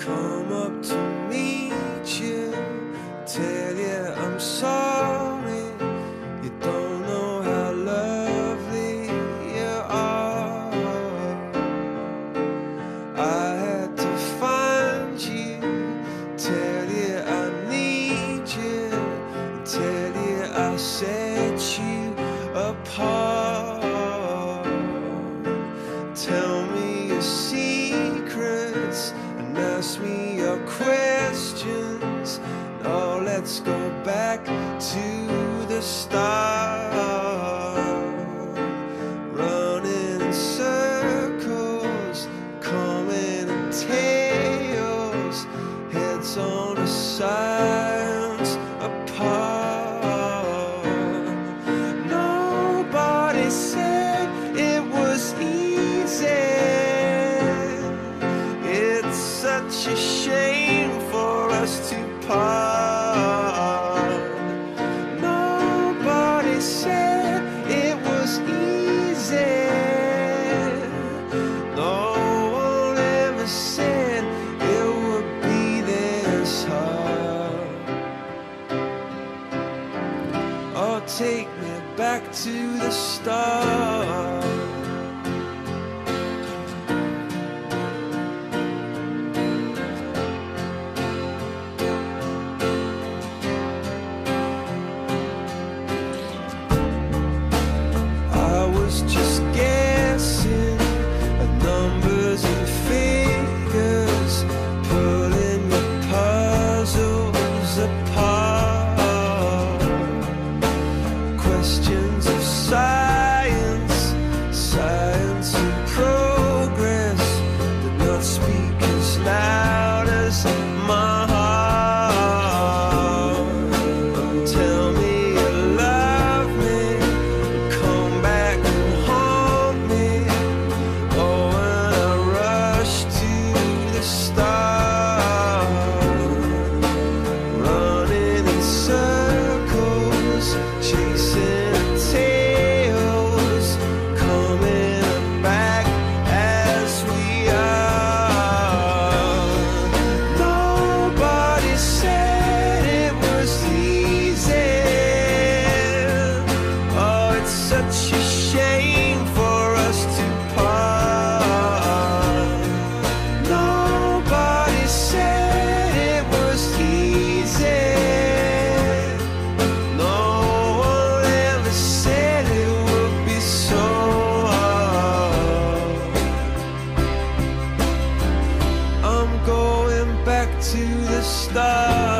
come up to meet you, tell you I'm sorry. You don't know how lovely you are. I had to find you, tell you I need you, tell you I set you apart. Let's go back to the start. Take me back to the start. Such a shame for us to part. Nobody said it was easy. No one ever said it would be so hard. I'm going back to the start.